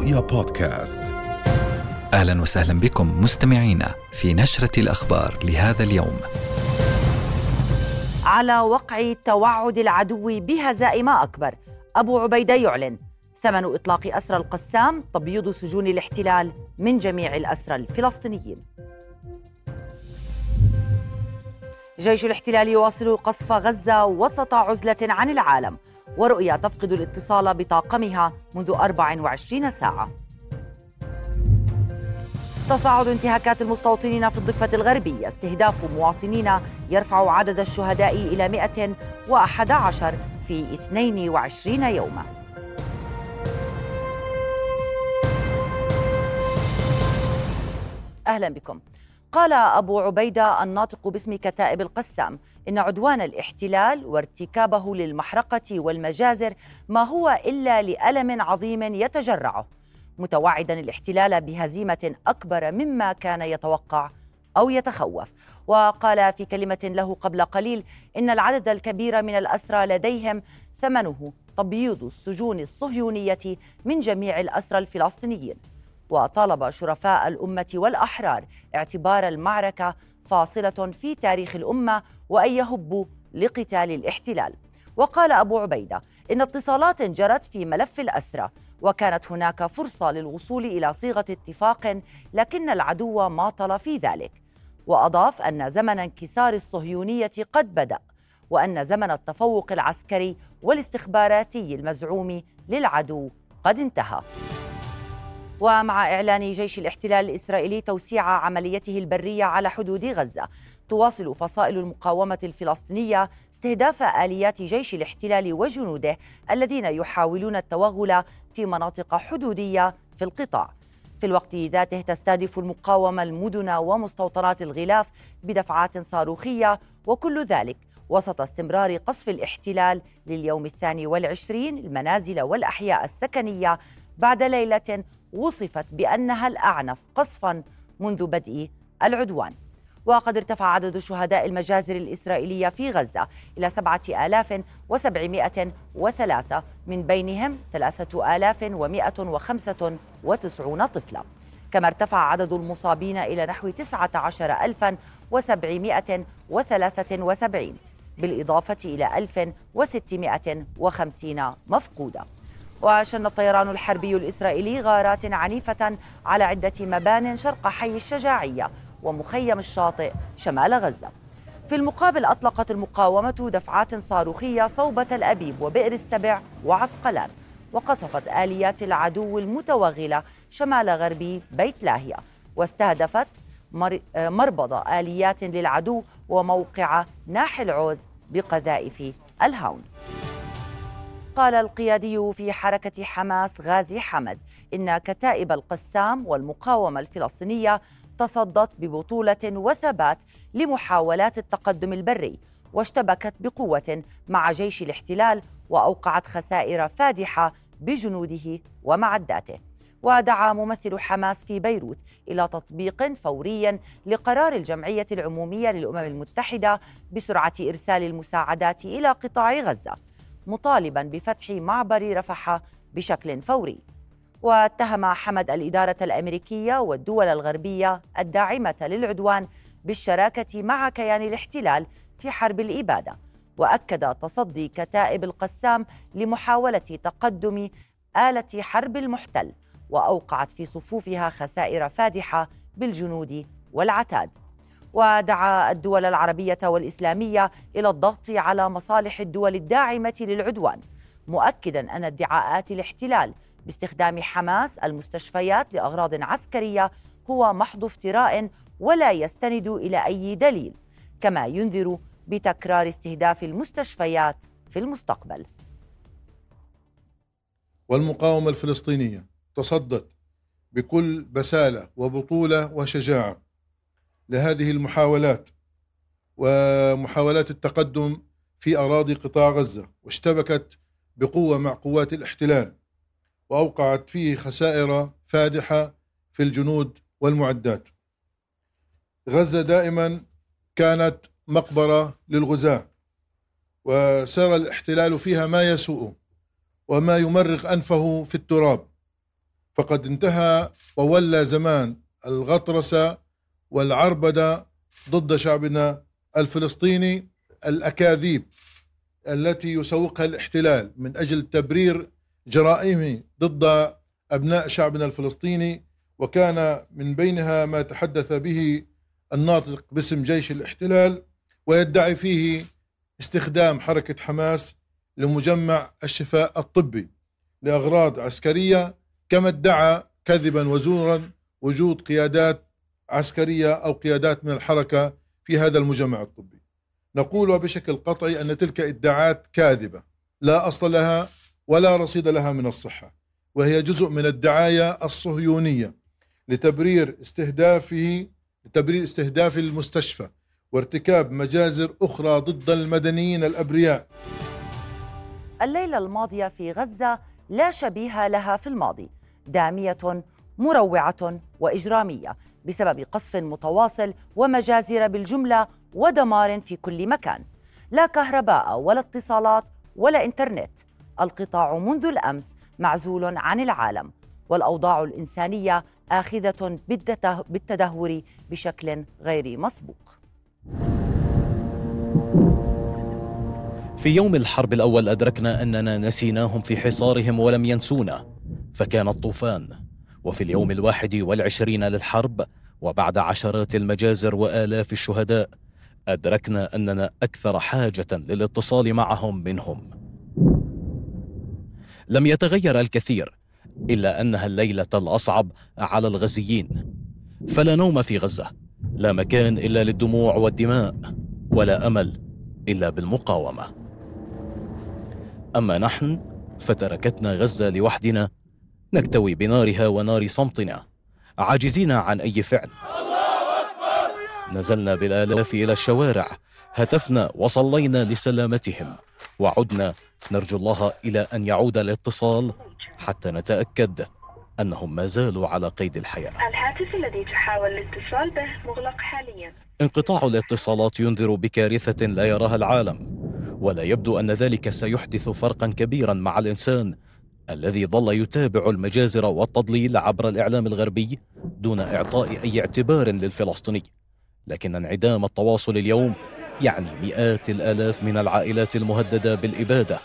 رؤيا بودكاست أهلا وسهلا بكم مستمعينا في نشرة الأخبار لهذا اليوم. على وقع توعد العدو بهزائم أكبر، أبو عبيدة يعلن ثمن إطلاق أسرى القسام تبييض سجون الاحتلال من جميع الأسرى الفلسطينيين. جيش الاحتلال يواصل قصف غزة وسط عزلة عن العالم، ورؤيا تفقد الاتصال بطاقمها منذ 24 ساعة. تصاعد انتهاكات المستوطنين في الضفة الغربية. استهداف مواطنين يرفع عدد الشهداء إلى 111 في 22 يوما. أهلا بكم. قال أبو عبيدة الناطق باسم كتائب القسام إن عدوان الاحتلال وارتكابه للمحرقة والمجازر ما هو إلا لألم عظيم يتجرعه متوعدا الاحتلال بهزيمة أكبر مما كان يتوقع أو يتخوف. وقال في كلمة له قبل قليل إن العدد الكبير من الأسرى لديهم ثمنه تبييض السجون الصهيونية من جميع الأسرى الفلسطينيين. وطالب شرفاء الأمة والأحرار اعتبار المعركة فاصلة في تاريخ الأمة وأن يهبوا لقتال الاحتلال. وقال أبو عبيدة إن اتصالات جرت في ملف الأسرى وكانت هناك فرصة للوصول إلى صيغة اتفاق لكن العدو ماطل في ذلك. وأضاف أن زمن انكسار الصهيونية قد بدأ وأن زمن التفوق العسكري والاستخباراتي المزعوم للعدو قد انتهى. ومع إعلان جيش الاحتلال الإسرائيلي توسيع عمليته البرية على حدود غزة. تواصل فصائل المقاومة الفلسطينية استهداف آليات جيش الاحتلال وجنوده الذين يحاولون التوغل في مناطق حدودية في القطاع. في الوقت ذاته تستهدف المقاومة المدن ومستوطنات الغلاف بدفعات صاروخية وكل ذلك وسط استمرار قصف الاحتلال لليوم الثاني والعشرين المنازل والأحياء السكنية بعد ليلة وصفت بأنها الأعنف قصفا منذ بدء العدوان. وقد ارتفع عدد شهداء المجازر الإسرائيلية في غزة إلى 7703 من بينهم 3195 طفلا. كما ارتفع عدد المصابين إلى نحو 19773 بالإضافة إلى 1650 مفقودة. وشن الطيران الحربي الإسرائيلي غارات عنيفة على عدة مبان شرق حي الشجاعية ومخيم الشاطئ شمال غزة. في المقابل أطلقت المقاومة دفعات صاروخية صوب تل أبيب وبئر السبع وعسقلان وقصفت آليات العدو المتوغلة شمال غربي بيت لاهيا واستهدفت مربض آليات للعدو وموقع ناحي العوز بقذائف الهاون. قال القيادي في حركة حماس غازي حمد إن كتائب القسام والمقاومة الفلسطينية تصدت ببطولة وثبات لمحاولات التقدم البري واشتبكت بقوة مع جيش الاحتلال وأوقعت خسائر فادحة بجنوده ومعداته ودعا ممثل حماس في بيروت إلى تطبيق فوري لقرار الجمعية العمومية للأمم المتحدة بسرعة إرسال المساعدات إلى قطاع غزة. مطالبا بفتح معبر رفح بشكل فوري. واتهم حمد الإدارة الأمريكية والدول الغربية الداعمة للعدوان بالشراكة مع كيان الاحتلال في حرب الإبادة. وأكد تصدي كتائب القسام لمحاولة تقدم آلة حرب المحتل وأوقعت في صفوفها خسائر فادحة بالجنود والعتاد. ودعا الدول العربية والإسلامية إلى الضغط على مصالح الدول الداعمة للعدوان مؤكدا أن ادعاءات الاحتلال باستخدام حماس المستشفيات لأغراض عسكرية هو محض افتراء ولا يستند إلى أي دليل كما ينذر بتكرار استهداف المستشفيات في المستقبل. والمقاومة الفلسطينية تصدت بكل بسالة وبطولة وشجاعة. لهذه المحاولات ومحاولات التقدم في أراضي قطاع غزة واشتبكت بقوة مع قوات الاحتلال وأوقعت فيه خسائر فادحة في الجنود والمعدات. غزة دائما كانت مقبرة للغزاة وسار الاحتلال فيها ما يسوء وما يمرغ أنفه في التراب فقد انتهى وولى زمان الغطرسة والعربدة ضد شعبنا الفلسطيني الأكاذيب التي يسوقها الاحتلال من أجل تبرير جرائمه ضد أبناء شعبنا الفلسطيني وكان من بينها ما تحدث به الناطق باسم جيش الاحتلال ويدعي فيه استخدام حركة حماس لمجمع الشفاء الطبي لأغراض عسكرية كما ادعى كذبا وزورا وجود قيادات عسكرية أو قيادات من الحركة في هذا المجمع الطبي. نقول بشكل قطعي أن تلك إدعاءات كاذبة. لا أصل لها ولا رصيد لها من الصحة وهي جزء من الدعاية الصهيونية لتبرير استهدافه لتبرير استهداف المستشفى وارتكاب مجازر أخرى ضد المدنيين الأبرياء. الليلة الماضية في غزة لا شبيه لها في الماضي. دامية مروعة وإجرامية بسبب قصف متواصل ومجازر بالجملة ودمار في كل مكان. لا كهرباء ولا اتصالات ولا إنترنت. القطاع منذ الأمس معزول عن العالم والأوضاع الإنسانية آخذة بالتدهور بشكل غير مسبوق. في يوم الحرب الأول أدركنا أننا نسيناهم في حصارهم ولم ينسونا فكان الطوفان. وفي اليوم الواحد والعشرين للحرب وبعد عشرات المجازر وآلاف الشهداء أدركنا أننا أكثر حاجة للاتصال معهم منهم. لم يتغير الكثير إلا أنها الليلة الأصعب على الغزيين. فلا نوم في غزة لا مكان إلا للدموع والدماء ولا أمل إلا بالمقاومة. أما نحن فتركتنا غزة لوحدنا نكتوي بنارها ونار صمتنا عاجزين عن أي فعل. نزلنا بالآلاف إلى الشوارع هتفنا وصلينا لسلامتهم وعدنا نرجو الله إلى أن يعود الاتصال حتى نتأكد أنهم ما زالوا على قيد الحياة. الهاتف الذي تحاول الاتصال به مغلق حاليا. انقطاع الاتصالات ينذر بكارثة لا يراها العالم ولا يبدو أن ذلك سيحدث فرقا كبيرا مع الإنسان الذي ظل يتابع المجازر والتضليل عبر الإعلام الغربي دون إعطاء أي اعتبار للفلسطيني. لكن انعدام التواصل اليوم يعني مئات الآلاف من العائلات المهددة بالإبادة.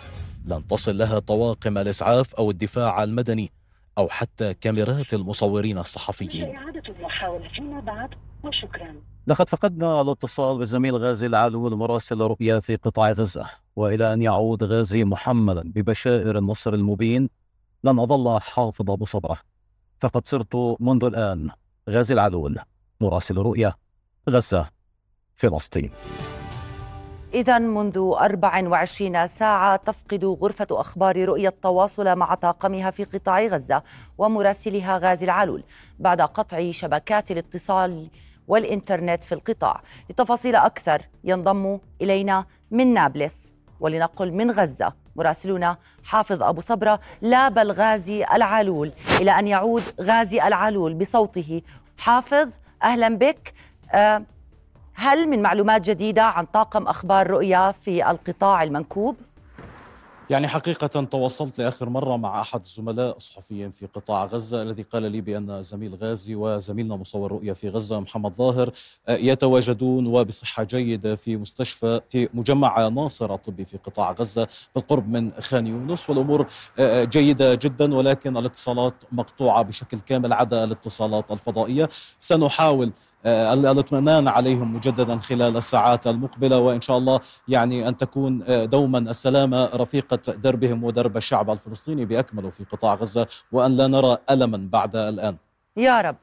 لن تصل لها طواقم الإسعاف أو الدفاع المدني أو حتى كاميرات المصورين الصحفيين. إعادة المحاولة فيما بعد وشكرا. لقد فقدنا الاتصال بالزميل غازي العلول مراسل رؤيا في قطاع غزة وإلى أن يعود غازي محمدا ببشائر النصر المبين لن أظل حافظ أبو صبرة. فقد صرت منذ الآن غازي العلول مراسل رؤيا غزة فلسطين. إذا منذ 24 ساعة تفقد غرفة أخبار رؤية التواصل مع طاقمها في قطاع غزة ومراسلها غازي العلول بعد قطع شبكات الاتصال والإنترنت في القطاع. لتفاصيل أكثر ينضم إلينا من نابلس ولنقل من غزة مراسلنا حافظ أبو صبرة لا بل غازي العلول. إلى أن يعود غازي العلول بصوته حافظ أهلا بك. أه هل من معلومات جديدة عن طاقم أخبار رؤيا في القطاع المنكوب؟ يعني حقيقة تواصلت لآخر مرة مع أحد الزملاء الصحفيين في قطاع غزة الذي قال لي بأن زميل غازي وزميلنا مصور رؤية في غزة محمد ظاهر آه، يتواجدون وبصحة جيدة في مستشفى في مجمع ناصر الطبي في قطاع غزة بالقرب من خان يونس. والأمور آه، آه، جيدة جدا ولكن الاتصالات مقطوعة بشكل كامل عدا الاتصالات الفضائية. سنحاول الاطمئنان عليهم مجددا خلال الساعات المقبلة وإن شاء الله يعني أن تكون آه، دوما السلامة رفيقة دربهم ودرب الشعب الفلسطيني بأكمله في قطاع غزة وأن لا نرى ألما بعد الآن يا رب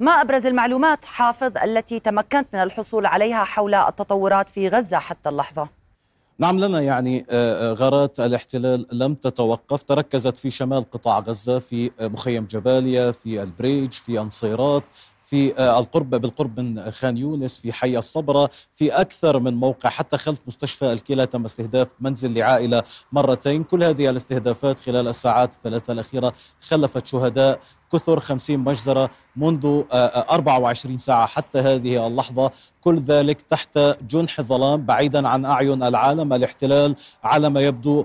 ما أبرز المعلومات حافظ التي تمكنت من الحصول عليها حول التطورات في غزة حتى اللحظة؟ نعم لنا يعني آه، غارات الاحتلال لم تتوقف تركزت في شمال قطاع غزة في مخيم جباليا في البريج في أنصيرات في آه، القرب بالقرب من خان يونس في حي الصبرة في أكثر من موقع حتى خلف مستشفى الكلى تم استهداف منزل لعائلة مرتين. كل هذه الاستهدافات خلال الساعات الثلاثة الأخيرة خلفت شهداء كثر 50 مجزرة منذ 24 آه، آه، ساعة. حتى هذه اللحظة كل ذلك تحت جنح الظلام بعيدا عن أعين العالم. الاحتلال على ما يبدو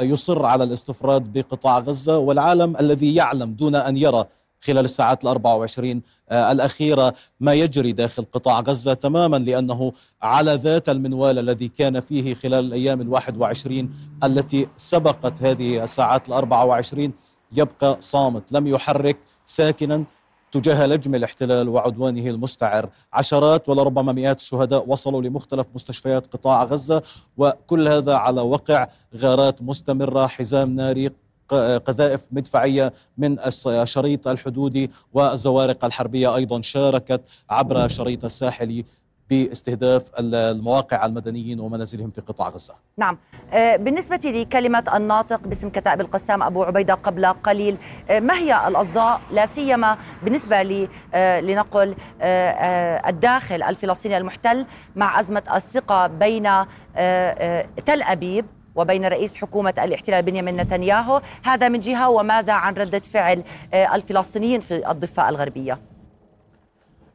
يصر على الاستفراد بقطاع غزة والعالم الذي يعلم دون أن يرى خلال الساعات الأربع وعشرين الأخيرة ما يجري داخل قطاع غزة تماما لأنه على ذات المنوال الذي كان فيه خلال الأيام الواحد وعشرين التي سبقت هذه الساعات الأربع وعشرين يبقى صامت لم يحرك ساكنا تجاه لجم الاحتلال وعدوانه المستعر. عشرات ولربما مئات الشهداء وصلوا لمختلف مستشفيات قطاع غزة وكل هذا على وقع غارات مستمرة حزام ناري قذائف مدفعية من الشريط الحدودي والزوارق الحربية أيضا شاركت عبر شريط الساحلي باستهداف المواقع المدنيين ومنازلهم في قطاع غزة. نعم. آه، بالنسبة لكلمة الناطق باسم كتائب القسام أبو عبيدة قبل قليل آه، ما هي الأصداء؟ لا سيما بالنسبة آه، لنقل الداخل الفلسطيني المحتل مع أزمة الثقة بين تل أبيب وبين رئيس حكومة الاحتلال بنيامين نتنياهو هذا من جهة وماذا عن ردة فعل الفلسطينيين في الضفة الغربية؟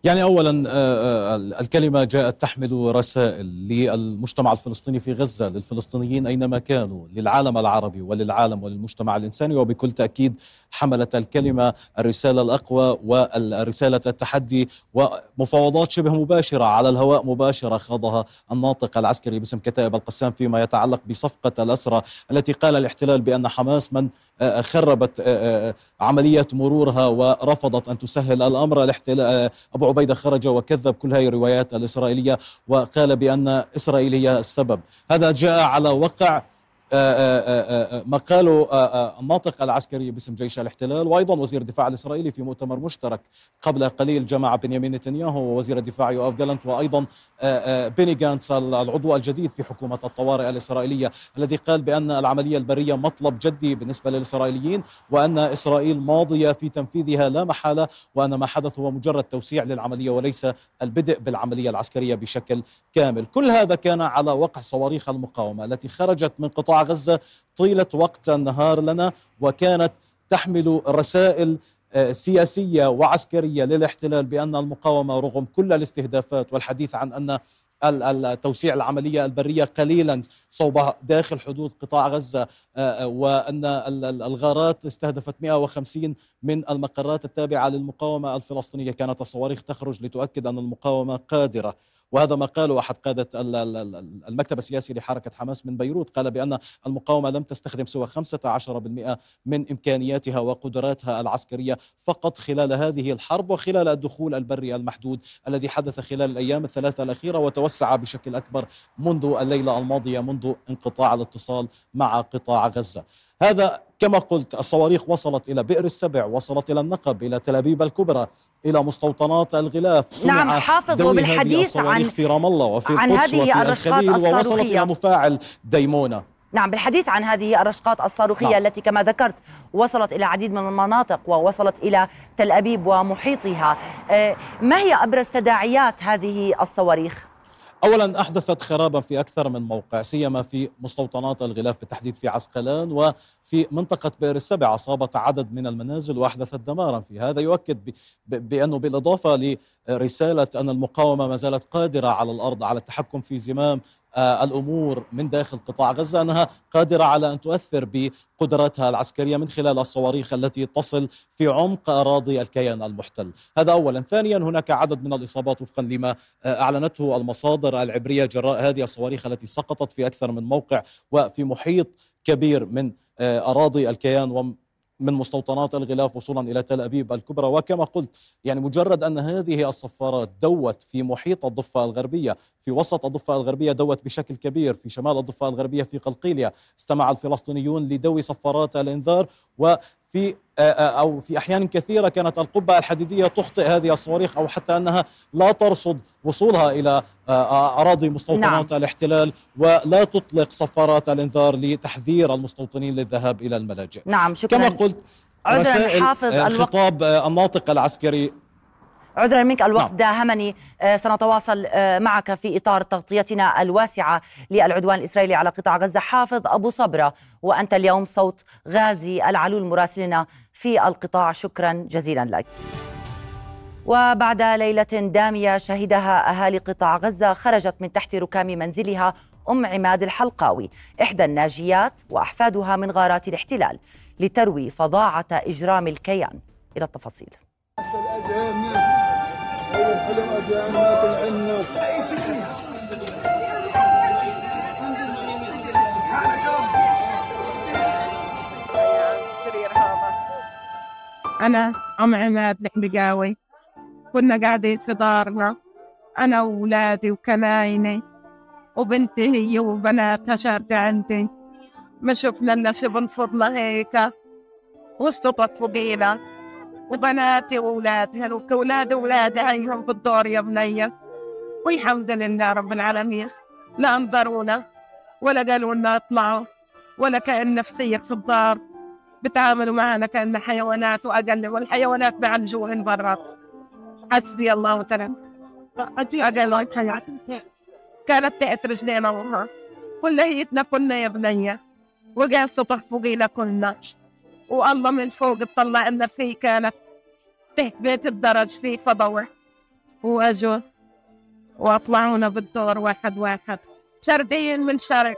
يعني اولا آه، آه، الكلمة جاءت تحمل رسائل للمجتمع الفلسطيني في غزة للفلسطينيين أينما كانوا للعالم العربي وللعالم وللمجتمع الإنساني وبكل تأكيد حملت الكلمة الرسالة الأقوى والرسالة التحدي ومفاوضات شبه مباشرة على الهواء مباشرة خاضها الناطق العسكري باسم كتائب القسام فيما يتعلق بصفقة الأسرى التي قال الاحتلال بأن حماس من آه، خربت عمليه مرورها ورفضت أن تسهل الأمر. الاحتلال أبو عبيدة خرج وكذب كل هذه الروايات الإسرائيلية وقال بأن إسرائيل هي السبب. هذا جاء على وقع آه، آه، آه، ما قاله الناطق العسكري باسم جيش الاحتلال وأيضا وزير الدفاع الإسرائيلي في مؤتمر مشترك قبل قليل جمع بنيامين نتنياهو ووزير الدفاع يوآف جالنت وأيضا بيني جانتس العضو الجديد في حكومة الطوارئ الإسرائيلية الذي قال بأن العملية البرية مطلب جدي بالنسبة للإسرائيليين وأن إسرائيل ماضية في تنفيذها لا محالة وأن ما حدث هو مجرد توسيع للعملية وليس البدء بالعملية العسكرية بشكل كامل. كل هذا كان على وقع صواريخ المقاومة التي خرجت من قطاع قطاع غزة طيلة وقت النهار لنا وكانت تحمل رسائل آه، سياسية وعسكرية للاحتلال بأن المقاومة رغم كل الاستهدافات والحديث عن أن التوسيع العملية البرية قليلا صوب داخل حدود قطاع غزة آه، آه، وأن الغارات استهدفت 150 من المقرات التابعة للمقاومة الفلسطينية. كانت الصواريخ تخرج لتؤكد أن المقاومة قادرة وهذا ما قاله أحد قادة المكتب السياسي لحركة حماس من بيروت قال بأن المقاومة لم تستخدم سوى 15% من إمكانياتها وقدراتها العسكرية فقط خلال هذه الحرب وخلال الدخول البري المحدود الذي حدث خلال الأيام الثلاثة الأخيرة وتوسع بشكل أكبر منذ الليلة الماضية منذ انقطاع الاتصال مع قطاع غزة. هذا كما قلت الصواريخ وصلت إلى بئر السبع وصلت إلى النقب إلى تل أبيب الكبرى إلى مستوطنات الغلاف نعم حافظ وبالحديث عن في رام الله وفي عن القدس وفي الخليل ووصلت إلى مفاعل ديمونة نعم بالحديث عن هذه الرشقات الصاروخية نعم. التي كما ذكرت وصلت إلى عديد من المناطق ووصلت إلى تل أبيب ومحيطها آه، ما هي أبرز تداعيات هذه الصواريخ؟ اولا أحدثت خرابا في أكثر من موقع سيما في مستوطنات الغلاف بالتحديد في عسقلان وفي منطقة بئر السبع. أصابت عدد من المنازل وأحدثت دمارا في هذا. يؤكد بأنه بالإضافة لرسالة أن المقاومة ما زالت قادرة على الأرض على التحكم في زمام الأمور من داخل قطاع غزة أنها قادرة على أن تؤثر بقدراتها العسكرية من خلال الصواريخ التي تصل في عمق أراضي الكيان المحتل، هذا اولا، ثانيا هناك عدد من الإصابات وفقا لما آه، أعلنته المصادر العبرية جراء هذه الصواريخ التي سقطت في أكثر من موقع وفي محيط كبير من آه، أراضي الكيان من مستوطنات الغلاف وصولا إلى تل أبيب الكبرى. وكما قلت يعني مجرد أن هذه الصفارات دوت في محيط الضفة الغربية في وسط الضفة الغربية دوت بشكل كبير في شمال الضفة الغربية في قلقيلية استمع الفلسطينيون لدو صفارات الإنذار وفي أو في أحيان كثيرة كانت القبة الحديدية تخطئ هذه الصواريخ أو حتى أنها لا ترصد وصولها إلى أراضي مستوطنات نعم. الاحتلال ولا تطلق صفارات الإنذار لتحذير المستوطنين للذهاب إلى الملاجئ. نعم شكرا. كما قلت رسائل خطاب الناطق العسكري عذرا منك الوقت نعم. داهمني. آه، سنتواصل آه، معك في إطار تغطيتنا الواسعة للعدوان الإسرائيلي على قطاع غزة. حافظ أبو صبرة وأنت اليوم صوت غازي العلول مراسلنا في القطاع. شكرا جزيلا لك. وبعد ليلة دامية شهدها أهالي قطاع غزة خرجت من تحت ركام منزلها أم عماد الحلقاوي. إحدى الناجيات وأحفادها من غارات الاحتلال لتروي فظاعة إجرام الكيان. إلى التفاصيل. أنا أم عماد الحلقاوي كنا قاعدين في دارنا أنا وأولادي وكنايني وبنتي هي وبناتها شاردة عندي. ما شفنا إلا شبن فضلة هيك واستطت فوقينا. وبناتي وأولادها وأولاد أولادي هيهم بالدور يا بنية؟ والحمد لله رب العالمين. لا أنظرونا ولا قالوا لنا أطلعوا ولا كأن نفسية في الدار. بتعاملوا معنا كأن حيوانات وأقل والحيوانات بعالجوهن برا. حسبي الله وتعالى أقل الحياة كانت تحت رجلينا وها كليتنا كنا يا بنية. وقع سطح فوقينا كنا والله من فوق بطلع لنا في كانت تحت بيت الدرج في فضوة. واجوا وأطلعونا بالدور واحد واحد. شردين من شرق.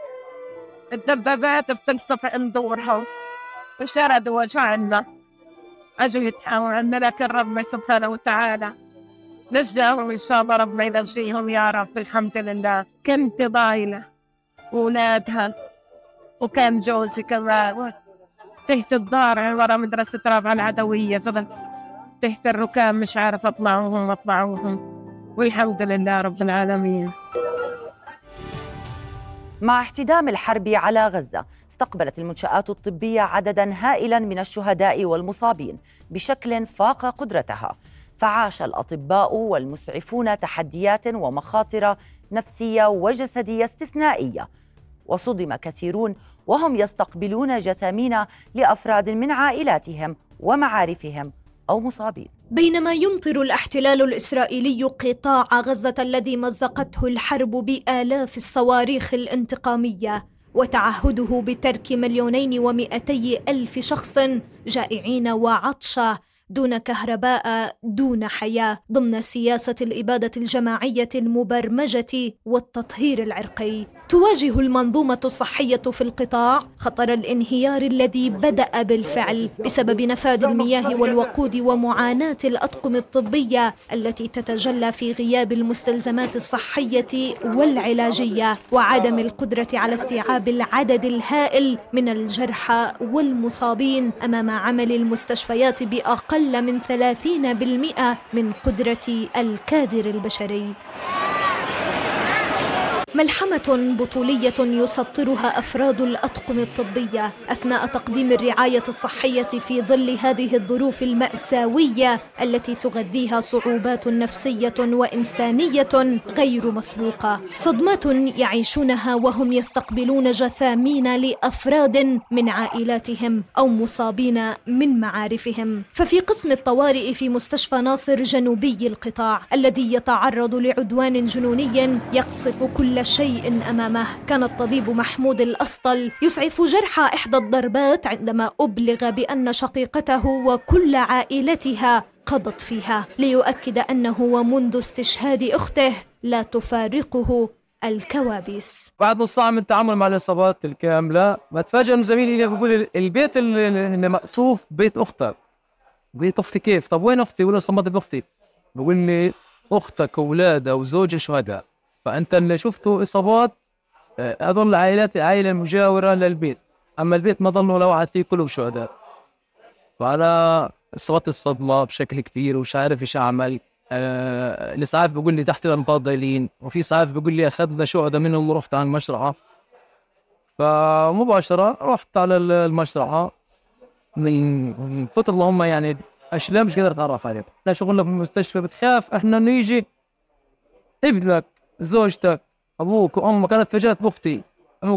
الدبابات بتنصف عند دورها وشردوا وجعنا اجوا يتحاوروا عنا لكن ربنا سبحانه وتعالى نجاهم ان شاء الله ربنا ينجيهم. يا رب الحمد لله. كنت ضايلة. واولادها وكان جوزي كمان تحت الدار ورا مدرسة رابعة العدوية. فضل تحت الركام مش عارف أطلعوهم أطلعوهم والحمد لله رب العالمين. مع احتدام الحرب على غزة استقبلت المنشآت الطبية عددا هائلا من الشهداء والمصابين بشكل فاق قدرتها. فعاش الأطباء والمسعفون تحديات ومخاطر نفسية وجسدية استثنائية. وصدم كثيرون وهم يستقبلون جثامين لأفراد من عائلاتهم ومعارفهم أو مصابين. بينما يمطر الاحتلال الإسرائيلي قطاع غزة الذي مزقته الحرب بآلاف الصواريخ الانتقامية وتعهده بترك مليونين ومئتي ألف شخص جائعين وعطشى دون كهرباء دون حياة ضمن سياسة الإبادة الجماعية المبرمجة والتطهير العرقي. تواجه المنظومة الصحية في القطاع خطر الانهيار الذي بدأ بالفعل بسبب نفاذ المياه والوقود ومعاناة الأطقم الطبية التي تتجلى في غياب المستلزمات الصحية والعلاجية وعدم القدرة على استيعاب العدد الهائل من الجرحى والمصابين أمام عمل المستشفيات بأقل أقل من 30% من قدرة الكادر البشري. ملحمة بطولية يسطرها أفراد الأطقم الطبية أثناء تقديم الرعاية الصحية في ظل هذه الظروف المأساوية التي تغذيها صعوبات نفسية وإنسانية غير مسبوقة. صدمات يعيشونها وهم يستقبلون جثامين لأفراد من عائلاتهم أو مصابين من معارفهم. ففي قسم الطوارئ في مستشفى ناصر جنوبي القطاع الذي يتعرض لعدوان جنوني يقصف كل شيء أمامه. كان الطبيب محمود الأسطل يسعف جرح إحدى الضربات عندما أبلغ بأن شقيقته وكل عائلتها قضت فيها ليؤكد أنه ومنذ استشهاد أخته لا تفارقه الكوابيس. بعد نص ساعة من التعامل مع الإصابات الكاملة بتفاجئ إنه زميلي بيقول البيت اللي مقصوف بيت أختك بيت أختي كيف؟ طب وين أختي؟ ولا صمت بأختي؟ بقول لي أختك واولادها وزوجها شهداء. فأنت اللي شفته إصابات آه، العائلات العائلة المجاورة للبيت. أما البيت ما ظلوا ولا واحد فيه كلهم شهداء. فأنا اصابت الصدمة بشكل كبير ومش عارف إيش أعمل. آه الاسعاف بيقول لي تحت الانفاض ضايلين وفي اسعاف بيقول لي أخذنا شهداء منهم ورحت على المشرعة. فمباشرة رحت على المشرعة. من فتره اللهم يعني أشلاء مش قادر أتعرف عليهم. إحنا شغلنا في المستشفى بتخاف إحنا نيجي ابنك. زوجتك أبوك وأمك. كانت فجاه بأختي.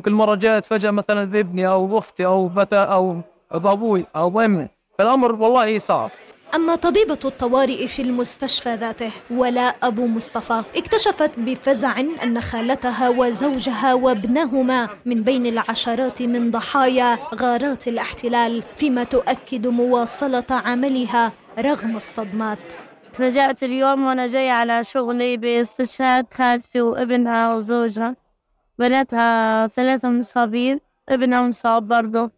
كل مرة جات فجاه مثلا بابني أو باختي أو متى أو بأبوي أو بأمي. فالأمر والله صعب. أما طبيبة الطوارئ في المستشفى ذاته ولاء أبو مصطفى اكتشفت بفزع أن خالتها وزوجها وابنهما من بين العشرات من ضحايا غارات الاحتلال فيما تؤكد مواصلة عملها رغم الصدمات. تفاجأت اليوم وأنا جاي على شغلي باستشهاد خالتي وابنها وزوجها. بناتها ثلاثة مصابين ابنها مصاب برضه.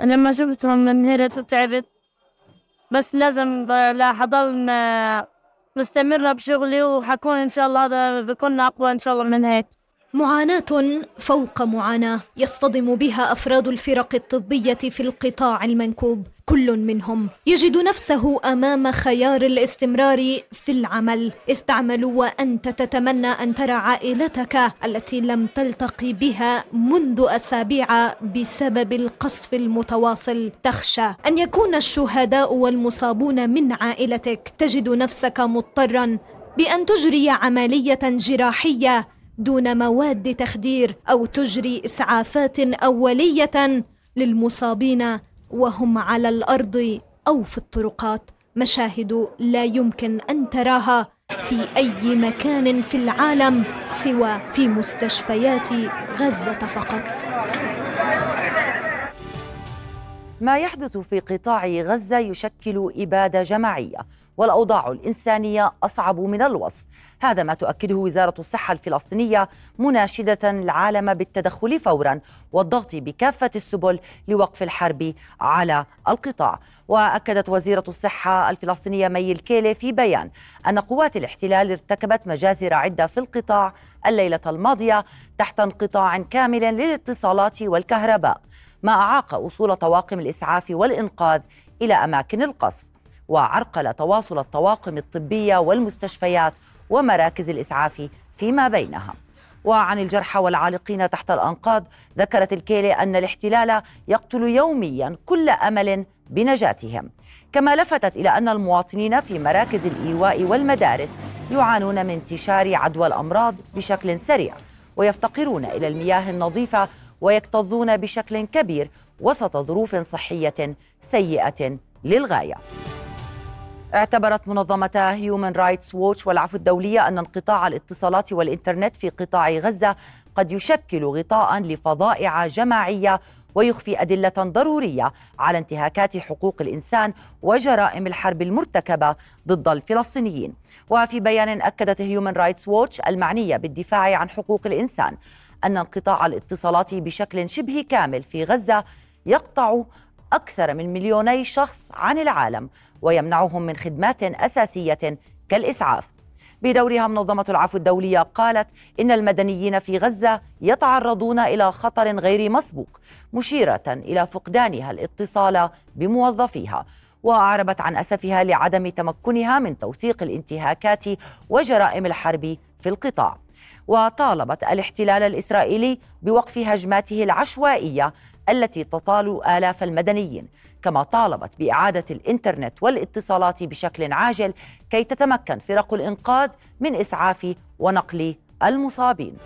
لما شفتهم انهرت وتعبت بس لازم لا حضل مستمرة بشغلي وحكون إن شاء الله هذا بكون أقوى إن شاء الله من هيك. معاناة فوق معاناة يصطدم بها أفراد الفرق الطبية في القطاع المنكوب. كل منهم يجد نفسه أمام خيار الاستمرار في العمل. إذ تعمل وأنت تتمنى أن ترى عائلتك التي لم تلتقي بها منذ أسابيع بسبب القصف المتواصل. تخشى أن يكون الشهداء والمصابون من عائلتك. تجد نفسك مضطرا بأن تجري عملية جراحية دون مواد تخدير أو تجري إسعافات أولية للمصابين وهم على الأرض أو في الطرقات مشاهد لا يمكن أن تراها في أي مكان في العالم سوى في مستشفيات غزة فقط. ما يحدث في قطاع غزة يشكل إبادة جماعية والأوضاع الإنسانية أصعب من الوصف. هذا ما تؤكده وزارة الصحة الفلسطينية مناشدة العالم بالتدخل فورا والضغط بكافة السبل لوقف الحرب على القطاع. وأكدت وزيرة الصحة الفلسطينية مي الكيلي في بيان أن قوات الاحتلال ارتكبت مجازر عدة في القطاع الليلة الماضية تحت انقطاع كامل للاتصالات والكهرباء. ما أعاق وصول طواقم الإسعاف والإنقاذ إلى أماكن القصف وعرقل تواصل الطواقم الطبية والمستشفيات ومراكز الإسعاف فيما بينها. وعن الجرحى والعالقين تحت الأنقاض ذكرت الكيلي أن الاحتلال يقتل يوميا كل أمل بنجاتهم. كما لفتت إلى أن المواطنين في مراكز الإيواء والمدارس يعانون من انتشار عدوى الأمراض بشكل سريع ويفتقرون إلى المياه النظيفة ويكتظون بشكل كبير وسط ظروف صحية سيئة للغاية. اعتبرت منظمة هيومن رايتس ووتش والعفو الدولية أن انقطاع الاتصالات والإنترنت في قطاع غزة قد يشكل غطاء لفظائع جماعية ويخفي أدلة ضرورية على انتهاكات حقوق الإنسان وجرائم الحرب المرتكبة ضد الفلسطينيين. وفي بيان أكدت هيومن رايتس ووتش المعنية بالدفاع عن حقوق الإنسان أن انقطاع الاتصالات بشكل شبه كامل في غزة يقطع أكثر من مليوني شخص عن العالم ويمنعهم من خدمات أساسية كالإسعاف. بدورها منظمة العفو الدولية قالت إن المدنيين في غزة يتعرضون إلى خطر غير مسبوق مشيرة إلى فقدانها الاتصال بموظفيها. وأعربت عن أسفها لعدم تمكنها من توثيق الانتهاكات وجرائم الحرب في القطاع. وطالبت الاحتلال الإسرائيلي بوقف هجماته العشوائية التي تطال آلاف المدنيين كما طالبت بإعادة الإنترنت والاتصالات بشكل عاجل كي تتمكن فرق الإنقاذ من إسعاف ونقل المصابين.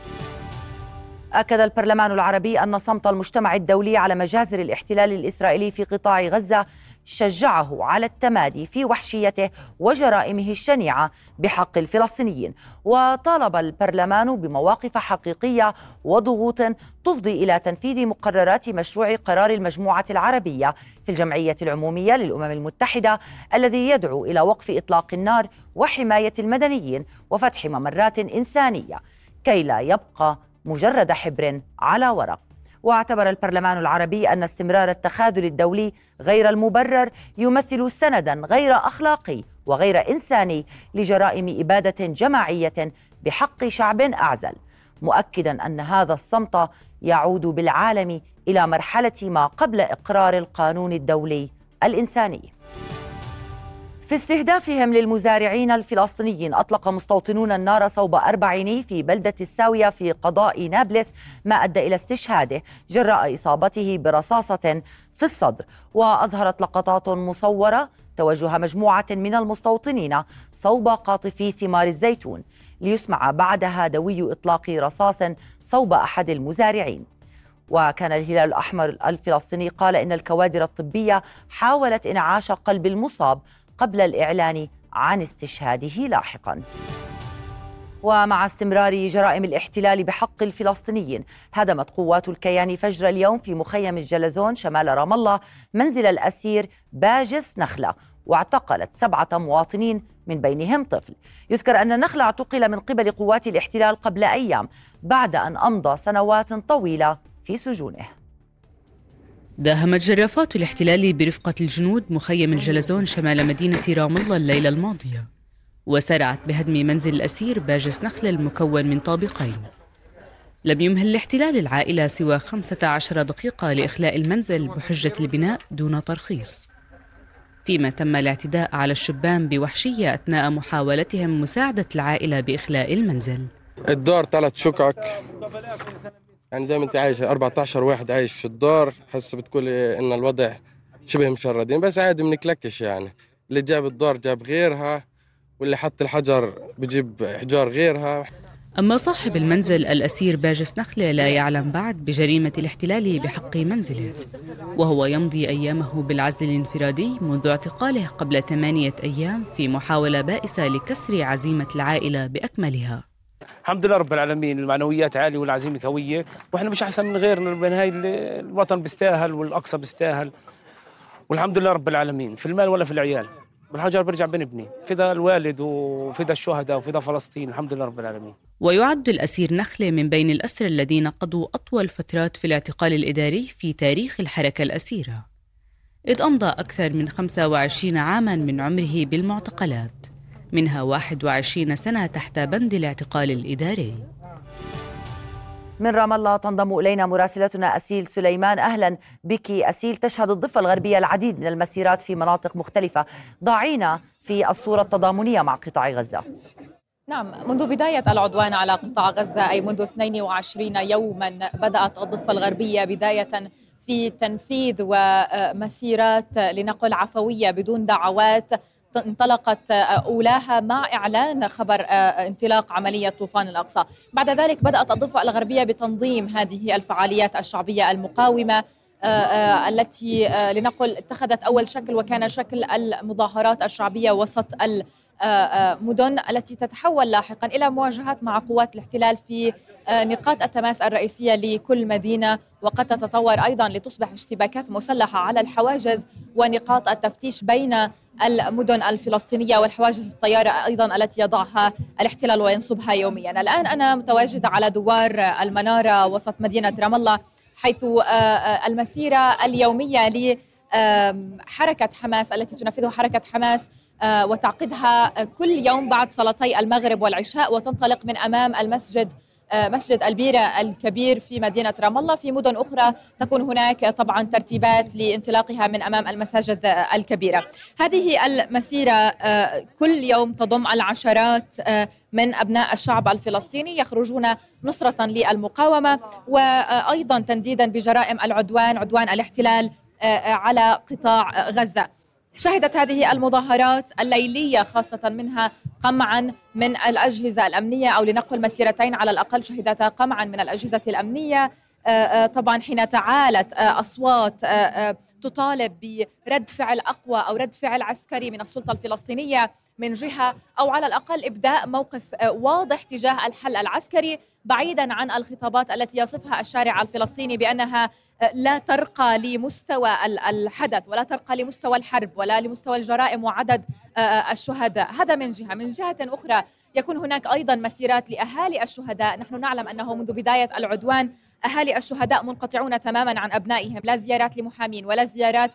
أكد البرلمان العربي أن صمت المجتمع الدولي على مجازر الاحتلال الإسرائيلي في قطاع غزة شجعه على التمادي في وحشيته وجرائمه الشنيعة بحق الفلسطينيين وطالب البرلمان بمواقف حقيقية وضغوط تفضي إلى تنفيذ مقررات مشروع قرار المجموعة العربية في الجمعية العمومية للأمم المتحدة الذي يدعو إلى وقف إطلاق النار وحماية المدنيين وفتح ممرات إنسانية كي لا يبقى مجرد حبر على ورق. واعتبر البرلمان العربي أن استمرار التخاذل الدولي غير المبرر يمثل سندا غير أخلاقي وغير إنساني لجرائم إبادة جماعية بحق شعب أعزل مؤكدا أن هذا الصمت يعود بالعالم إلى مرحلة ما قبل إقرار القانون الدولي الإنساني. في استهدافهم للمزارعين الفلسطينيين أطلق مستوطنون النار صوب أربعين في بلدة الساوية في قضاء نابلس ما أدى إلى استشهاده جراء إصابته برصاصة في الصدر. وأظهرت لقطات مصورة توجه مجموعة من المستوطنين صوب قاطفي ثمار الزيتون ليسمع بعدها دوي إطلاق رصاص صوب أحد المزارعين. وكان الهلال الأحمر الفلسطيني قال إن الكوادر الطبية حاولت إنعاش قلب المصاب قبل الإعلان عن استشهاده لاحقا. ومع استمرار جرائم الاحتلال بحق الفلسطينيين هدمت قوات الكيان فجر اليوم في مخيم الجلزون شمال رام الله منزل الأسير باجس نخلة واعتقلت سبعة مواطنين من بينهم طفل. يذكر أن النخلة اعتقل من قبل قوات الاحتلال قبل أيام بعد أن أمضى سنوات طويلة في سجونه. داهمت جرافات الاحتلال برفقة الجنود مخيم الجلزون شمال مدينة رام الله الليلة الماضية وسارعت بهدم منزل الأسير باجس نخل المكون من طابقين. لم يمهل الاحتلال العائلة سوى 15 دقيقة لإخلاء المنزل بحجة البناء دون ترخيص. فيما تم الاعتداء على الشبان بوحشية أثناء محاولتهم مساعدة العائلة بإخلاء المنزل. الدار ثلاث شقق يعني زي ما انت عايش 14 واحد عايش في الدار هسه بتقول إن الوضع شبه مشردين بس عادي بنكلكش يعني. اللي جاب الدار جاب غيرها واللي حط الحجر بجيب حجار غيرها. أما صاحب المنزل الأسير باجس نخلة لا يعلم بعد بجريمة الاحتلال بحق منزله وهو يمضي أيامه بالعزل الانفرادي منذ اعتقاله قبل ثمانية أيام في محاولة بائسة لكسر عزيمة العائلة بأكملها. الحمد لله رب العالمين المعنويات عالية والعزيمة قوية وإحنا مش أحسن من غيرنا بالنهاية الوطن بيستاهل والأقصى بيستاهل. والحمد لله رب العالمين في المال ولا في العيال. والحجر بيرجع بنبني فدا الوالد وفدا الشهداء وفدا فلسطين الحمد لله رب العالمين. ويعد الأسير نخلة من بين الأسرى الذين قضوا أطول فترات في الاعتقال الإداري في تاريخ الحركة الأسيرة. إذ أمضى أكثر من 25 عاماً من عمره بالمعتقلات. منها 21 سنة تحت بند الاعتقال الإداري. من رام الله تنضم إلينا مراسلتنا أسيل سليمان. أهلا بك أسيل. تشهد الضفة الغربية العديد من المسيرات في مناطق مختلفة. ضعينا في الصورة التضامنية مع قطاع غزة. نعم منذ بداية العدوان على قطاع غزة أي منذ 22 يوما بدأت الضفة الغربية بداية في تنفيذ ومسيرات لنقل عفوية بدون دعوات. انطلقت أولاها مع إعلان خبر انطلاق عملية طوفان الأقصى. بعد ذلك بدأت الضفة الغربية بتنظيم هذه الفعاليات الشعبية المقاومة التي لنقل اتخذت أول شكل وكان شكل المظاهرات الشعبية وسط المدن التي تتحول لاحقا إلى مواجهات مع قوات الاحتلال في نقاط التماس الرئيسية لكل مدينة. وقد تتطور أيضا لتصبح اشتباكات مسلحة على الحواجز ونقاط التفتيش بين المدن الفلسطينية والحواجز الطيارة أيضا التي يضعها الاحتلال وينصبها يوميا. الآن أنا متواجدة على دوار المنارة وسط مدينة رام الله حيث المسيرة اليومية لحركة حماس التي تنفذها حركة حماس وتعقدها كل يوم بعد صلاتي المغرب والعشاء وتنطلق من أمام المسجد مسجد البيرة الكبير في مدينة رام الله. في مدن أخرى تكون هناك طبعا ترتيبات لانطلاقها من أمام المساجد الكبيرة. هذه المسيرة كل يوم تضم العشرات من أبناء الشعب الفلسطيني يخرجون نصرة للمقاومة وأيضا تنديدا بجرائم العدوان عدوان الاحتلال على قطاع غزة. شهدت هذه المظاهرات الليلية خاصة منها قمعا من الأجهزة الأمنية أو لنقل مسيرتين على الأقل شهدتا قمعا من الأجهزة الأمنية. طبعا حين تعالت أصوات تطالب برد فعل أقوى أو رد فعل عسكري من السلطة الفلسطينية. من جهة أو على الأقل إبداء موقف واضح تجاه الحل العسكري بعيدا عن الخطابات التي يصفها الشارع الفلسطيني بأنها لا ترقى لمستوى الحدث ولا ترقى لمستوى الحرب ولا لمستوى الجرائم وعدد الشهداء. هذا من جهة. من جهة أخرى يكون هناك أيضا مسيرات لأهالي الشهداء. نحن نعلم أنه منذ بداية العدوان أهالي الشهداء منقطعون تماما عن أبنائهم. لا زيارات لمحامين ولا زيارات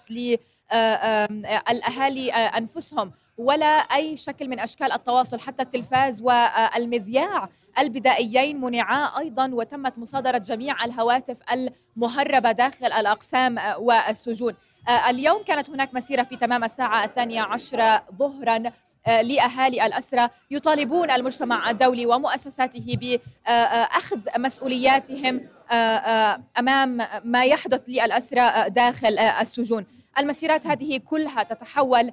للاهالي أنفسهم. ولا أي شكل من أشكال التواصل حتى التلفاز والمذياع البدائيين منعا أيضا وتمت مصادرة جميع الهواتف المهربة داخل الأقسام والسجون. اليوم كانت هناك مسيرة في تمام الساعة الثانية عشرة ظهرا لأهالي الاسرى يطالبون المجتمع الدولي ومؤسساته بأخذ مسؤولياتهم أمام ما يحدث للاسرى داخل السجون. المسيرات هذه كلها تتحول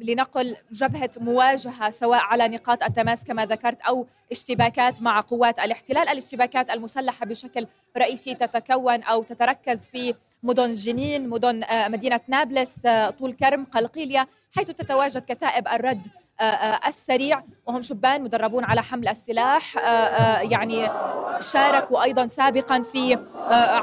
لنقل جبهة مواجهة سواء على نقاط التماس كما ذكرت أو اشتباكات مع قوات الاحتلال. الاشتباكات المسلحة بشكل رئيسي تتكون أو تتركز في مدن جنين مدن مدينة نابلس طول كرم قلقيلية حيث تتواجد كتائب الرد السريع وهم شبان مدربون على حمل السلاح يعني شاركوا أيضا سابقا في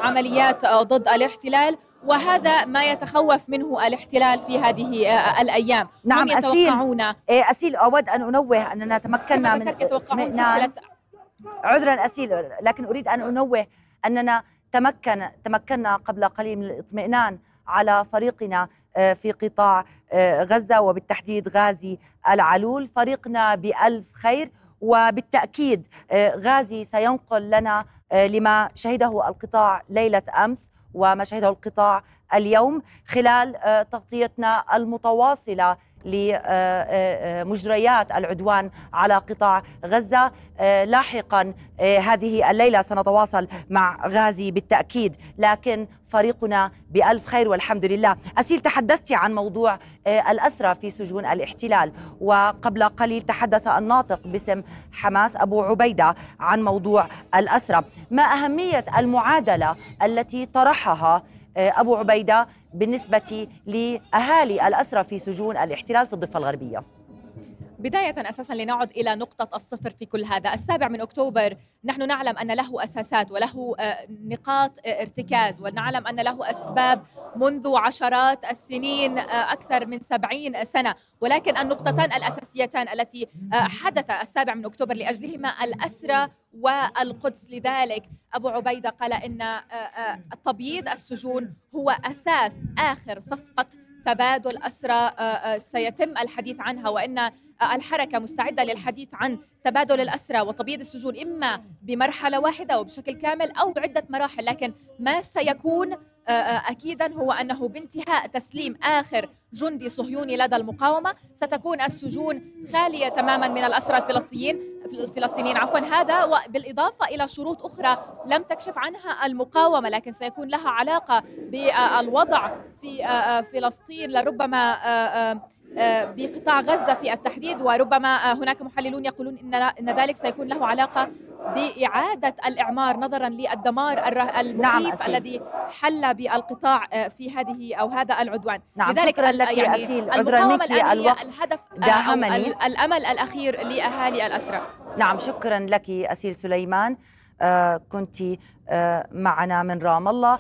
عمليات ضد الاحتلال. وهذا ما يتخوف منه الاحتلال في هذه الأيام. نعم هم يتوقعون. أسيل, أسيل أود أن أنوه أننا تمكنا من يتوقعون سلسلة عذرا أسيل لكن أريد أن أنوه أننا تمكن تمكنا قبل قليل من الاطمئنان على فريقنا في قطاع غزة وبالتحديد غازي العلول. فريقنا بألف خير وبالتأكيد غازي سينقل لنا لما شهده القطاع ليلة أمس. وما شهده القطاع اليوم خلال تغطيتنا المتواصلة. لمجريات العدوان على قطاع غزة. لاحقا هذه الليلة سنتواصل مع غازي بالتأكيد لكن فريقنا بألف خير والحمد لله. أسيل تحدثت عن موضوع الأسرى في سجون الاحتلال وقبل قليل تحدث الناطق باسم حماس أبو عبيدة عن موضوع الأسرى. ما أهمية المعادلة التي طرحها أبو عبيدة بالنسبة لأهالي الأسرى في سجون الاحتلال في الضفة الغربية. بداية أساسا لنعد إلى نقطة الصفر في كل هذا. السابع من أكتوبر نحن نعلم أن له أساسات وله نقاط ارتكاز ونعلم أن له أسباب منذ عشرات السنين أكثر من سبعين سنة. ولكن النقطتان الأساسيتان التي حدث السابع من أكتوبر لأجلهما الأسرى والقدس. لذلك أبو عبيدة قال إن تبييض السجون هو أساس آخر صفقة تبادل أسرى سيتم الحديث عنها. وإن الحركة مستعدة للحديث عن تبادل الأسرى وتبييض السجون إما بمرحلة واحدة وبشكل كامل أو بعدة مراحل. لكن ما سيكون أكيدا هو أنه بانتهاء تسليم آخر جندي صهيوني لدى المقاومة ستكون السجون خالية تماما من الأسرى الفلسطينيين الفلسطينيين عفوا. هذا وبالإضافة إلى شروط أخرى لم تكشف عنها المقاومة لكن سيكون لها علاقة بالوضع في فلسطين لربما بقطاع غزة في التحديد وربما هناك محللون يقولون إن ذلك سيكون له علاقة بإعادة الإعمار نظرا للدمار المخيف نعم الذي حل بالقطاع في هذه أو هذا العدوان. نعم لذلك لك يعني أسيل. المقاومة هي الهدف الأمل الأخير لأهالي الأسرى نعم شكرا لك أسيل سليمان. آه كنت آه معنا من رام الله.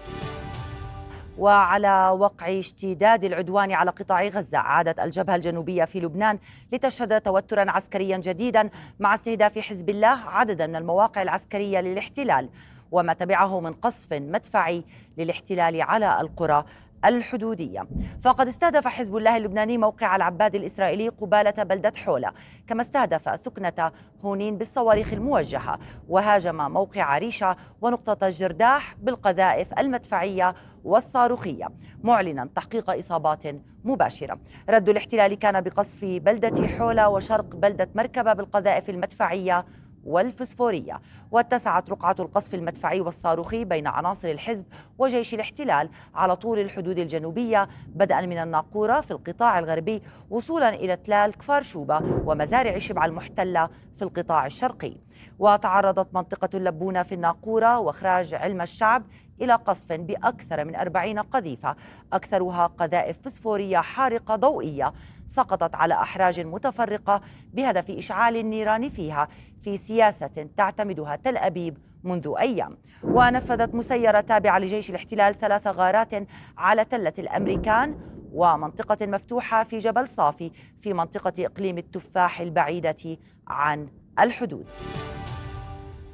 وعلى وقع اشتداد العدوان على قطاع غزة عادت الجبهة الجنوبية في لبنان لتشهد توترا عسكريا جديدا مع استهداف حزب الله عددا من المواقع العسكرية للاحتلال وما تبعه من قصف مدفعي للاحتلال على القرى. الحدودية. فقد استهدف حزب الله اللبناني موقع العباد الإسرائيلي قبالة بلدة حولة. كما استهدف ثكنة هونين بالصواريخ الموجهة. وهاجم موقع عريشة ونقطة الجرداح بالقذائف المدفعية والصاروخية. معلنا تحقيق إصابات مباشرة. رد الاحتلال كان بقصف بلدة حولة وشرق بلدة مركبة بالقذائف المدفعية والفسفورية. واتسعت رقعة القصف المدفعي والصاروخي بين عناصر الحزب وجيش الاحتلال على طول الحدود الجنوبية بدءا من الناقورة في القطاع الغربي وصولا إلى تلال كفار شوبة ومزارع شبع المحتلة في القطاع الشرقي. وتعرضت منطقة اللبونة في الناقورة وإخراج علم الشعب إلى قصف بأكثر من أربعين قذيفة أكثرها قذائف فسفورية حارقة ضوئية سقطت على أحراج متفرقة بهدف إشعال النيران فيها في سياسة تعتمدها تل أبيب منذ أيام. ونفذت مسيرة تابعة لجيش الاحتلال ثلاث غارات على تلة الأمريكان ومنطقة مفتوحة في جبل صافي في منطقة إقليم التفاح البعيدة عن الحدود.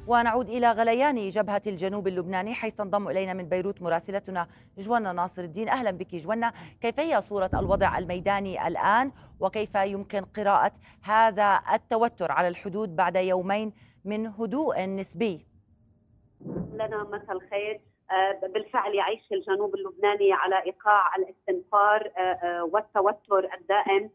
ونعود إلى غليان جبهة الجنوب اللبناني حيث تنضم إلينا من بيروت مراسلتنا جوانا ناصر الدين. أهلا بك جوانا كيف هي صورة الوضع الميداني الآن؟ وكيف يمكن قراءة هذا التوتر على الحدود بعد يومين من هدوء نسبي؟ لنا مساء الخير. بالفعل يعيش الجنوب اللبناني على إيقاع الاستنفار والتوتر الدائم.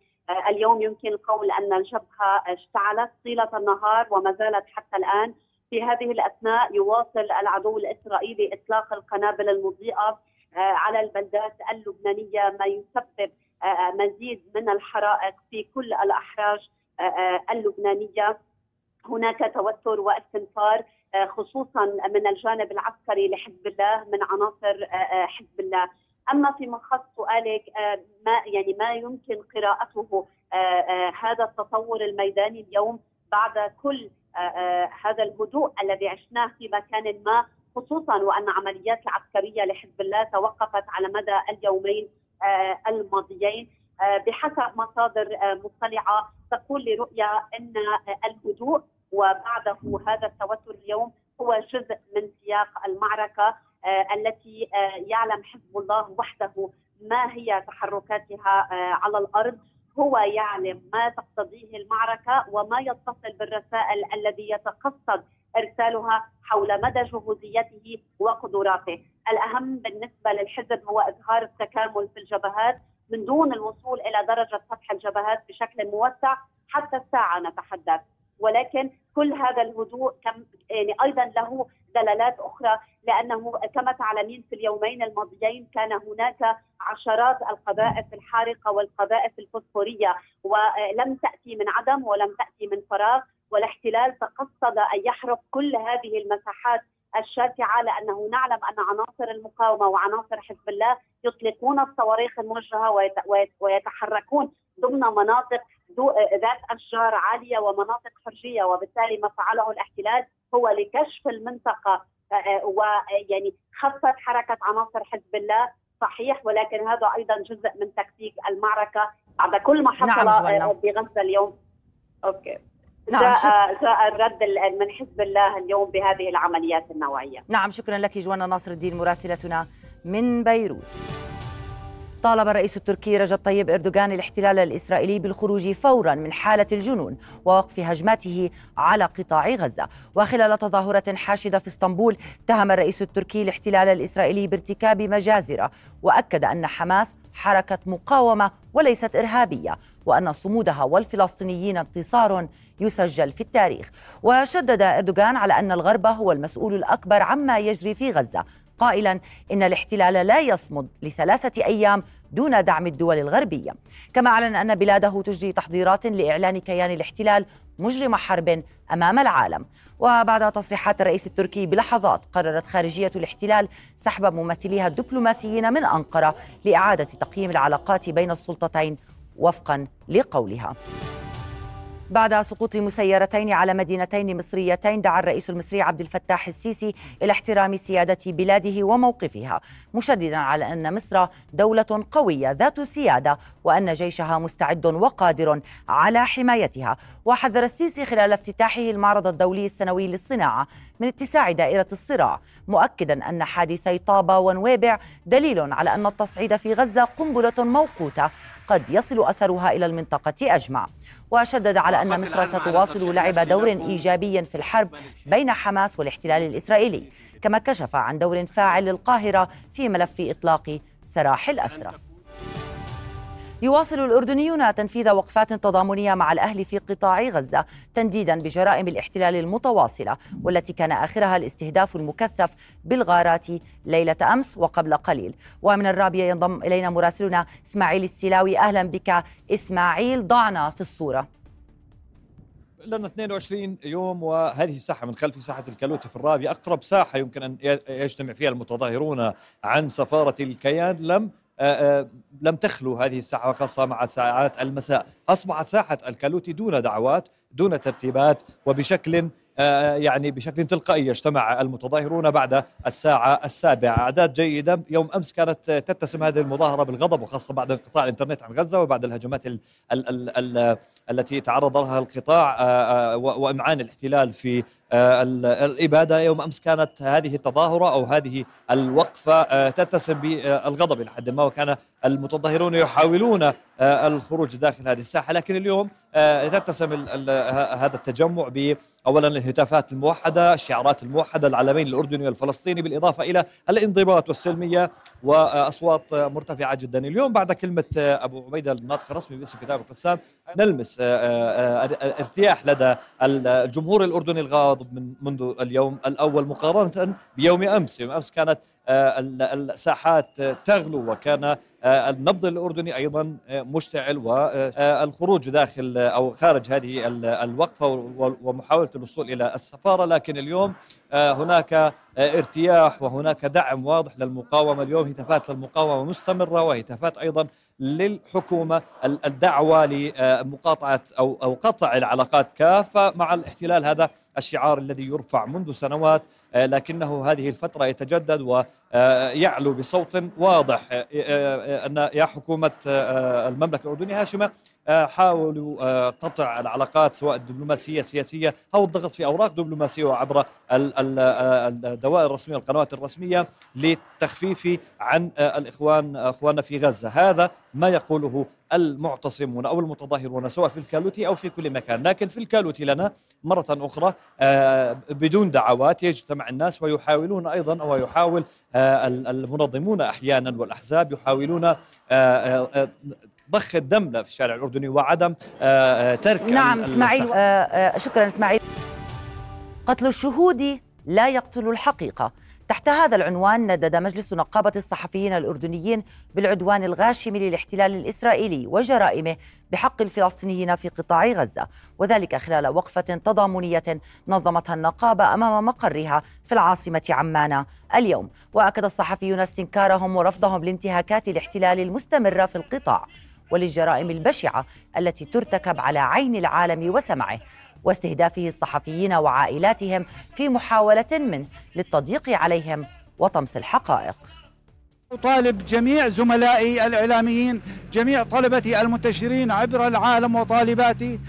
اليوم يمكن القول أن الجبهة اشتعلت طيلة النهار وما زالت حتى الآن. في هذه الأثناء يواصل العدو الإسرائيلي إطلاق القنابل المضيئة على البلدات اللبنانية ما يسبب مزيد من الحرائق في كل الأحراج اللبنانية. هناك توتر واستنفار خصوصا من الجانب العسكري لحزب الله من عناصر حزب الله. أما في مخص سؤالك آه، ما يعني ما يمكن قراءته آه، آه، هذا التطور الميداني اليوم بعد كل هذا الهدوء الذي عشناه في مكان ما خصوصا وأن عمليات العسكرية لحزب الله توقفت على مدى اليومين الماضيين. بحسب مصادر مطلعة تقول لرؤيا إن الهدوء وبعده هذا التوتر اليوم هو جزء من سياق المعركة آه، التي آه، يعلم حزب الله وحده ما هي تحركاتها آه، على الأرض. هو يعلم ما تقتضيه المعركة وما يتصل بالرسائل الذي يتقصد إرسالها حول مدى جهوزيته وقدراته، الأهم بالنسبة للحزب هو إظهار التكامل في الجبهات من دون الوصول إلى درجة فتح الجبهات بشكل موسع حتى الساعة. نتحدث، ولكن كل هذا الهدوء كم يعني أيضا له دلالات أخرى لأنه كما تعلمين في اليومين الماضيين كان هناك عشرات القذائف الحارقة والقذائف الفسفورية ولم تأتي من عدم ولم تأتي من فراغ والاحتلال تقصد أن يحرق كل هذه المساحات الشاسعة لأنه نعلم أن عناصر المقاومة وعناصر حزب الله يطلقون الصواريخ الموجهة ويتحركون ضمن مناطق ذات أشجار عالية ومناطق حرجية وبالتالي ما فعله الاحتلال هو لكشف المنطقة. آه، آه، ويعني خفت حركة عناصر حزب الله. صحيح ولكن هذا أيضا جزء من تكتيك المعركة بعد كل ما حصل نعم آه، بغزه اليوم. أوكي. نعم جاء, جاء الرد من حزب الله اليوم بهذه العمليات النوعية. نعم شكرا لك جوانا ناصر الدين مراسلتنا من بيروت. طالب الرئيس التركي رجب طيب إردوغان الاحتلال الإسرائيلي بالخروج فورا من حالة الجنون ووقف هجماته على قطاع غزة. وخلال تظاهرة حاشدة في إسطنبول اتهم الرئيس التركي الاحتلال الإسرائيلي بارتكاب مجازر وأكد أن حماس حركة مقاومة وليست إرهابية وأن صمودها والفلسطينيين انتصار يسجل في التاريخ. وشدد إردوغان على أن الغرب هو المسؤول الأكبر عما يجري في غزة قائلا إن الاحتلال لا يصمد لثلاثة أيام دون دعم الدول الغربية. كما أعلن أن بلاده تجري تحضيرات لإعلان كيان الاحتلال مجرم حرب أمام العالم. وبعد تصريحات الرئيس التركي بلحظات قررت خارجية الاحتلال سحب ممثليها الدبلوماسيين من أنقرة لإعادة تقييم العلاقات بين السلطتين وفقا لقولها. بعد سقوط مسيرتين على مدينتين مصريتين دعا الرئيس المصري عبد الفتاح السيسي إلى احترام سيادة بلاده وموقفها مشددا على أن مصر دولة قوية ذات سيادة وأن جيشها مستعد وقادر على حمايتها. وحذر السيسي خلال افتتاحه المعرض الدولي السنوي للصناعة من اتساع دائرة الصراع مؤكدا أن حادثي طابا ونويبع دليل على أن التصعيد في غزة قنبلة موقوتة قد يصل أثرها إلى المنطقة أجمع. وشدد على أن مصر ستواصل لعب دور إيجابي في الحرب بين حماس والاحتلال الإسرائيلي كما كشف عن دور فاعل للقاهرة في ملف إطلاق سراح الأسرى. يواصل الأردنيون تنفيذ وقفات تضامنية مع الأهل في قطاع غزة تنديدا بجرائم الاحتلال المتواصلة والتي كان آخرها الاستهداف المكثف بالغارات ليلة أمس وقبل قليل. ومن الرابية ينضم إلينا مراسلنا إسماعيل السلاوي أهلا بك إسماعيل ضعنا في الصورة. لنا 22 يوم وهذه الساحة من خلف ساحة الكالوتي في الرابية أقرب ساحة يمكن أن يجتمع فيها المتظاهرون عن سفارة الكيان. لم لم تخلو هذه الساحة خاصة مع ساعات المساء. أصبحت ساحة الكالوتي دون دعوات دون ترتيبات وبشكل آه، يعني بشكل تلقائي يجتمع المتظاهرون بعد الساعة السابعة. أعداد جيدة. يوم أمس كانت تتسم هذه المظاهرة بالغضب وخاصة بعد انقطاع الإنترنت عن غزة وبعد الهجمات ال ال ال ال التي تعرض لها القطاع وإمعان الاحتلال في الإبادة. يوم أمس كانت هذه التظاهرة أو هذه الوقفة تتسم بالغضب إلى حد ما وكان المتظاهرون يحاولون الخروج داخل هذه الساحة. لكن اليوم تتسم هذا التجمع ب اولا الهتافات الموحدة، الشعارات الموحدة، العلمين الأردني والفلسطيني بالإضافة إلى الانضباط والسلمية وأصوات مرتفعة جدا، اليوم بعد كلمة أبو عبيدة الناطق الرسمي باسم كتاب القسام نلمس ارتياح لدى الجمهور الأردني الغاضب من منذ اليوم الأول مقارنة بيوم أمس، يوم أمس كانت الساحات تغلو وكان النبض الأردني أيضا مشتعل والخروج داخل أو خارج هذه الوقفة ومحاولة الوصول إلى السفارة. لكن اليوم آه، هناك آه، ارتياح وهناك دعم واضح للمقاومة. اليوم هتافات للمقاومة مستمرة وهتافات أيضا للحكومة. الدعوة لمقاطعة أو أو قطع العلاقات كافة مع الاحتلال. هذا الشعار الذي يرفع منذ سنوات آه، لكنه هذه الفترة يتجدد ويعلو بصوت واضح أن يا حكومة المملكة الأردنية هاشمة حاولوا قطع العلاقات سواء الدبلوماسية السياسية أو الضغط في أوراق دبلوماسية وعبر الدوائر الرسمية والقنوات الرسمية للتخفيف عن الإخوان أخواننا في غزة. هذا ما يقوله المعتصمون أو المتظاهرون سواء في الكالوتي أو في كل مكان. لكن في الكالوتي لنا مرة أخرى بدون دعوات يجتمع الناس ويحاولون أيضا أو يحاول المنظمون أحيانا والأحزاب يحاولون ضخ الدم في الشارع الأردني وعدم ترك نعم إسماعيل شكرا إسماعيل. قتل الشهود لا يقتل الحقيقة. تحت هذا العنوان ندد مجلس نقابة الصحفيين الأردنيين بالعدوان الغاشم للاحتلال الإسرائيلي وجرائمه بحق الفلسطينيين في قطاع غزة. وذلك خلال وقفة تضامنية نظمتها النقابة أمام مقرها في العاصمة عمان اليوم. وأكد الصحفيون استنكارهم ورفضهم لانتهاكات الاحتلال المستمرة في القطاع وللجرائم البشعة التي ترتكب على عين العالم وسمعه. واستهدافه الصحفيين وعائلاتهم في محاولة منه للتضييق عليهم وطمس الحقائق. أطالب جميع زملائي الإعلاميين جميع طلبتي المنتشرين عبر العالم وطالباتي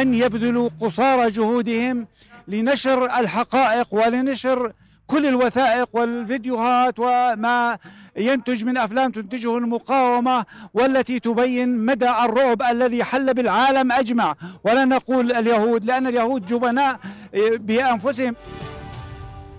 أن يبذلوا قصارى جهودهم لنشر الحقائق ولنشر كل الوثائق والفيديوهات وما ينتج من أفلام تنتجه المقاومة والتي تبين مدى الرعب الذي حل بالعالم أجمع. ولا نقول اليهود لأن اليهود جبناء بأنفسهم.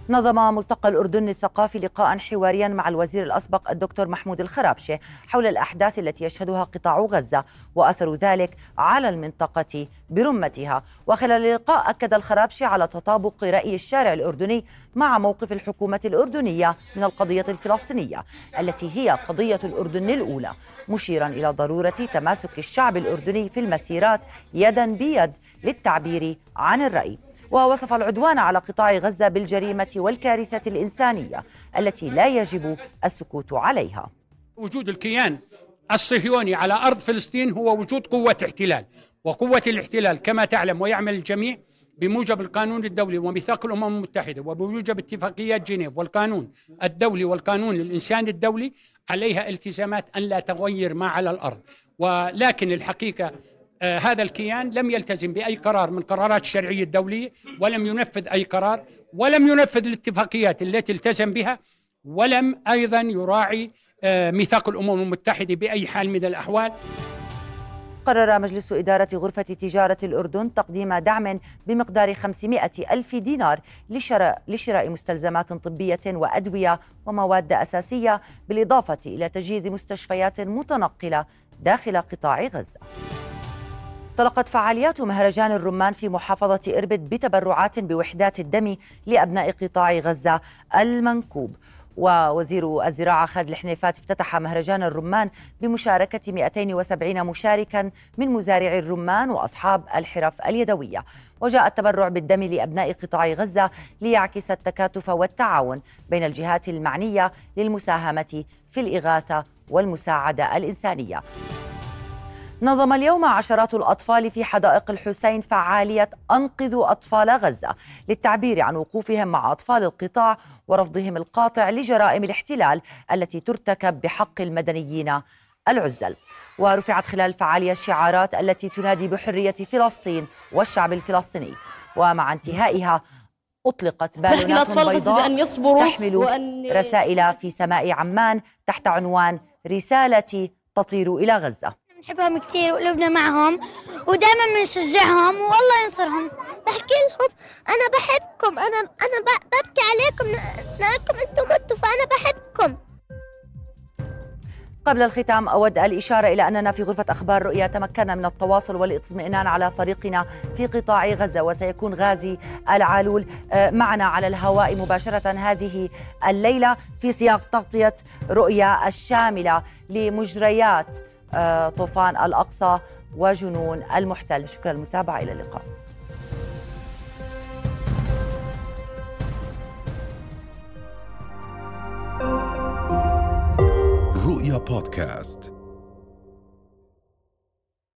نظم ملتقى الأردن الثقافي لقاء حواريا مع الوزير الأسبق الدكتور محمود الخرابشة حول الأحداث التي يشهدها قطاع غزة وأثر ذلك على المنطقة برمتها. وخلال اللقاء أكد الخرابشة على تطابق رأي الشارع الأردني مع موقف الحكومة الأردنية من القضية الفلسطينية التي هي قضية الأردن الأولى مشيرا إلى ضرورة تماسك الشعب الأردني في المسيرات يدا بيد للتعبير عن الرأي. ووصف العدوان على قطاع غزة بالجريمة والكارثة الإنسانية التي لا يجب السكوت عليها. وجود الكيان الصهيوني على أرض فلسطين هو وجود قوة احتلال وقوة الاحتلال كما تعلم ويعمل الجميع بموجب القانون الدولي وميثاق الأمم المتحدة وبموجب اتفاقيات جنيف والقانون الدولي والقانون الانساني الدولي عليها التزامات أن لا تغير ما على الأرض. ولكن الحقيقة آه هذا الكيان لم يلتزم بأي قرار من قرارات الشرعية الدولية ولم ينفذ أي قرار ولم ينفذ الاتفاقيات التي التزم بها ولم أيضا يراعي آه ميثاق الأمم المتحدة بأي حال من الأحوال. قرر مجلس إدارة غرفة تجارة الأردن تقديم دعم بمقدار 500 ألف دينار لشراء, لشراء مستلزمات طبية وأدوية ومواد أساسية بالإضافة إلى تجهيز مستشفيات متنقلة داخل قطاع غزة. طلقت فعاليات مهرجان الرمان في محافظة إربد بتبرعات بوحدات الدم لأبناء قطاع غزة المنكوب. ووزير الزراعة خالد الحنيفات افتتح مهرجان الرمان بمشاركة 270 مشاركا من مزارعي الرمان وأصحاب الحرف اليدوية. وجاء التبرع بالدم لأبناء قطاع غزة ليعكس التكاتف والتعاون بين الجهات المعنية للمساهمة في الإغاثة والمساعدة الإنسانية. نظم اليوم عشرات الأطفال في حدائق الحسين فعالية أنقذوا أطفال غزة للتعبير عن وقوفهم مع أطفال القطاع ورفضهم القاطع لجرائم الاحتلال التي ترتكب بحق المدنيين العزل. ورفعت خلال الفعالية الشعارات التي تنادي بحرية فلسطين والشعب الفلسطيني. ومع انتهائها أطلقت بالونات بيضاء بأن يصبروا تحمل وأن... رسائل في سماء عمان تحت عنوان رسالة تطير إلى غزة. بنحبهم كثير وقلوبنا معهم ودائما بنشجعهم والله ينصرهم. بحكي لهم أنا بحبكم أنا أنا ببكي عليكم لانكم أنتم متوا فأنا بحبكم. قبل الختام أود الإشارة إلى أننا في غرفة أخبار رؤيا تمكنا من التواصل والاطمئنان على فريقنا في قطاع غزة وسيكون غازي العالول معنا على الهواء مباشرة هذه الليلة في سياق تغطية رؤيا الشاملة لمجريات آه، طوفان الأقصى وجنون المحتل. شكرا للمتابعة إلى اللقاء. رؤيا بودكاست.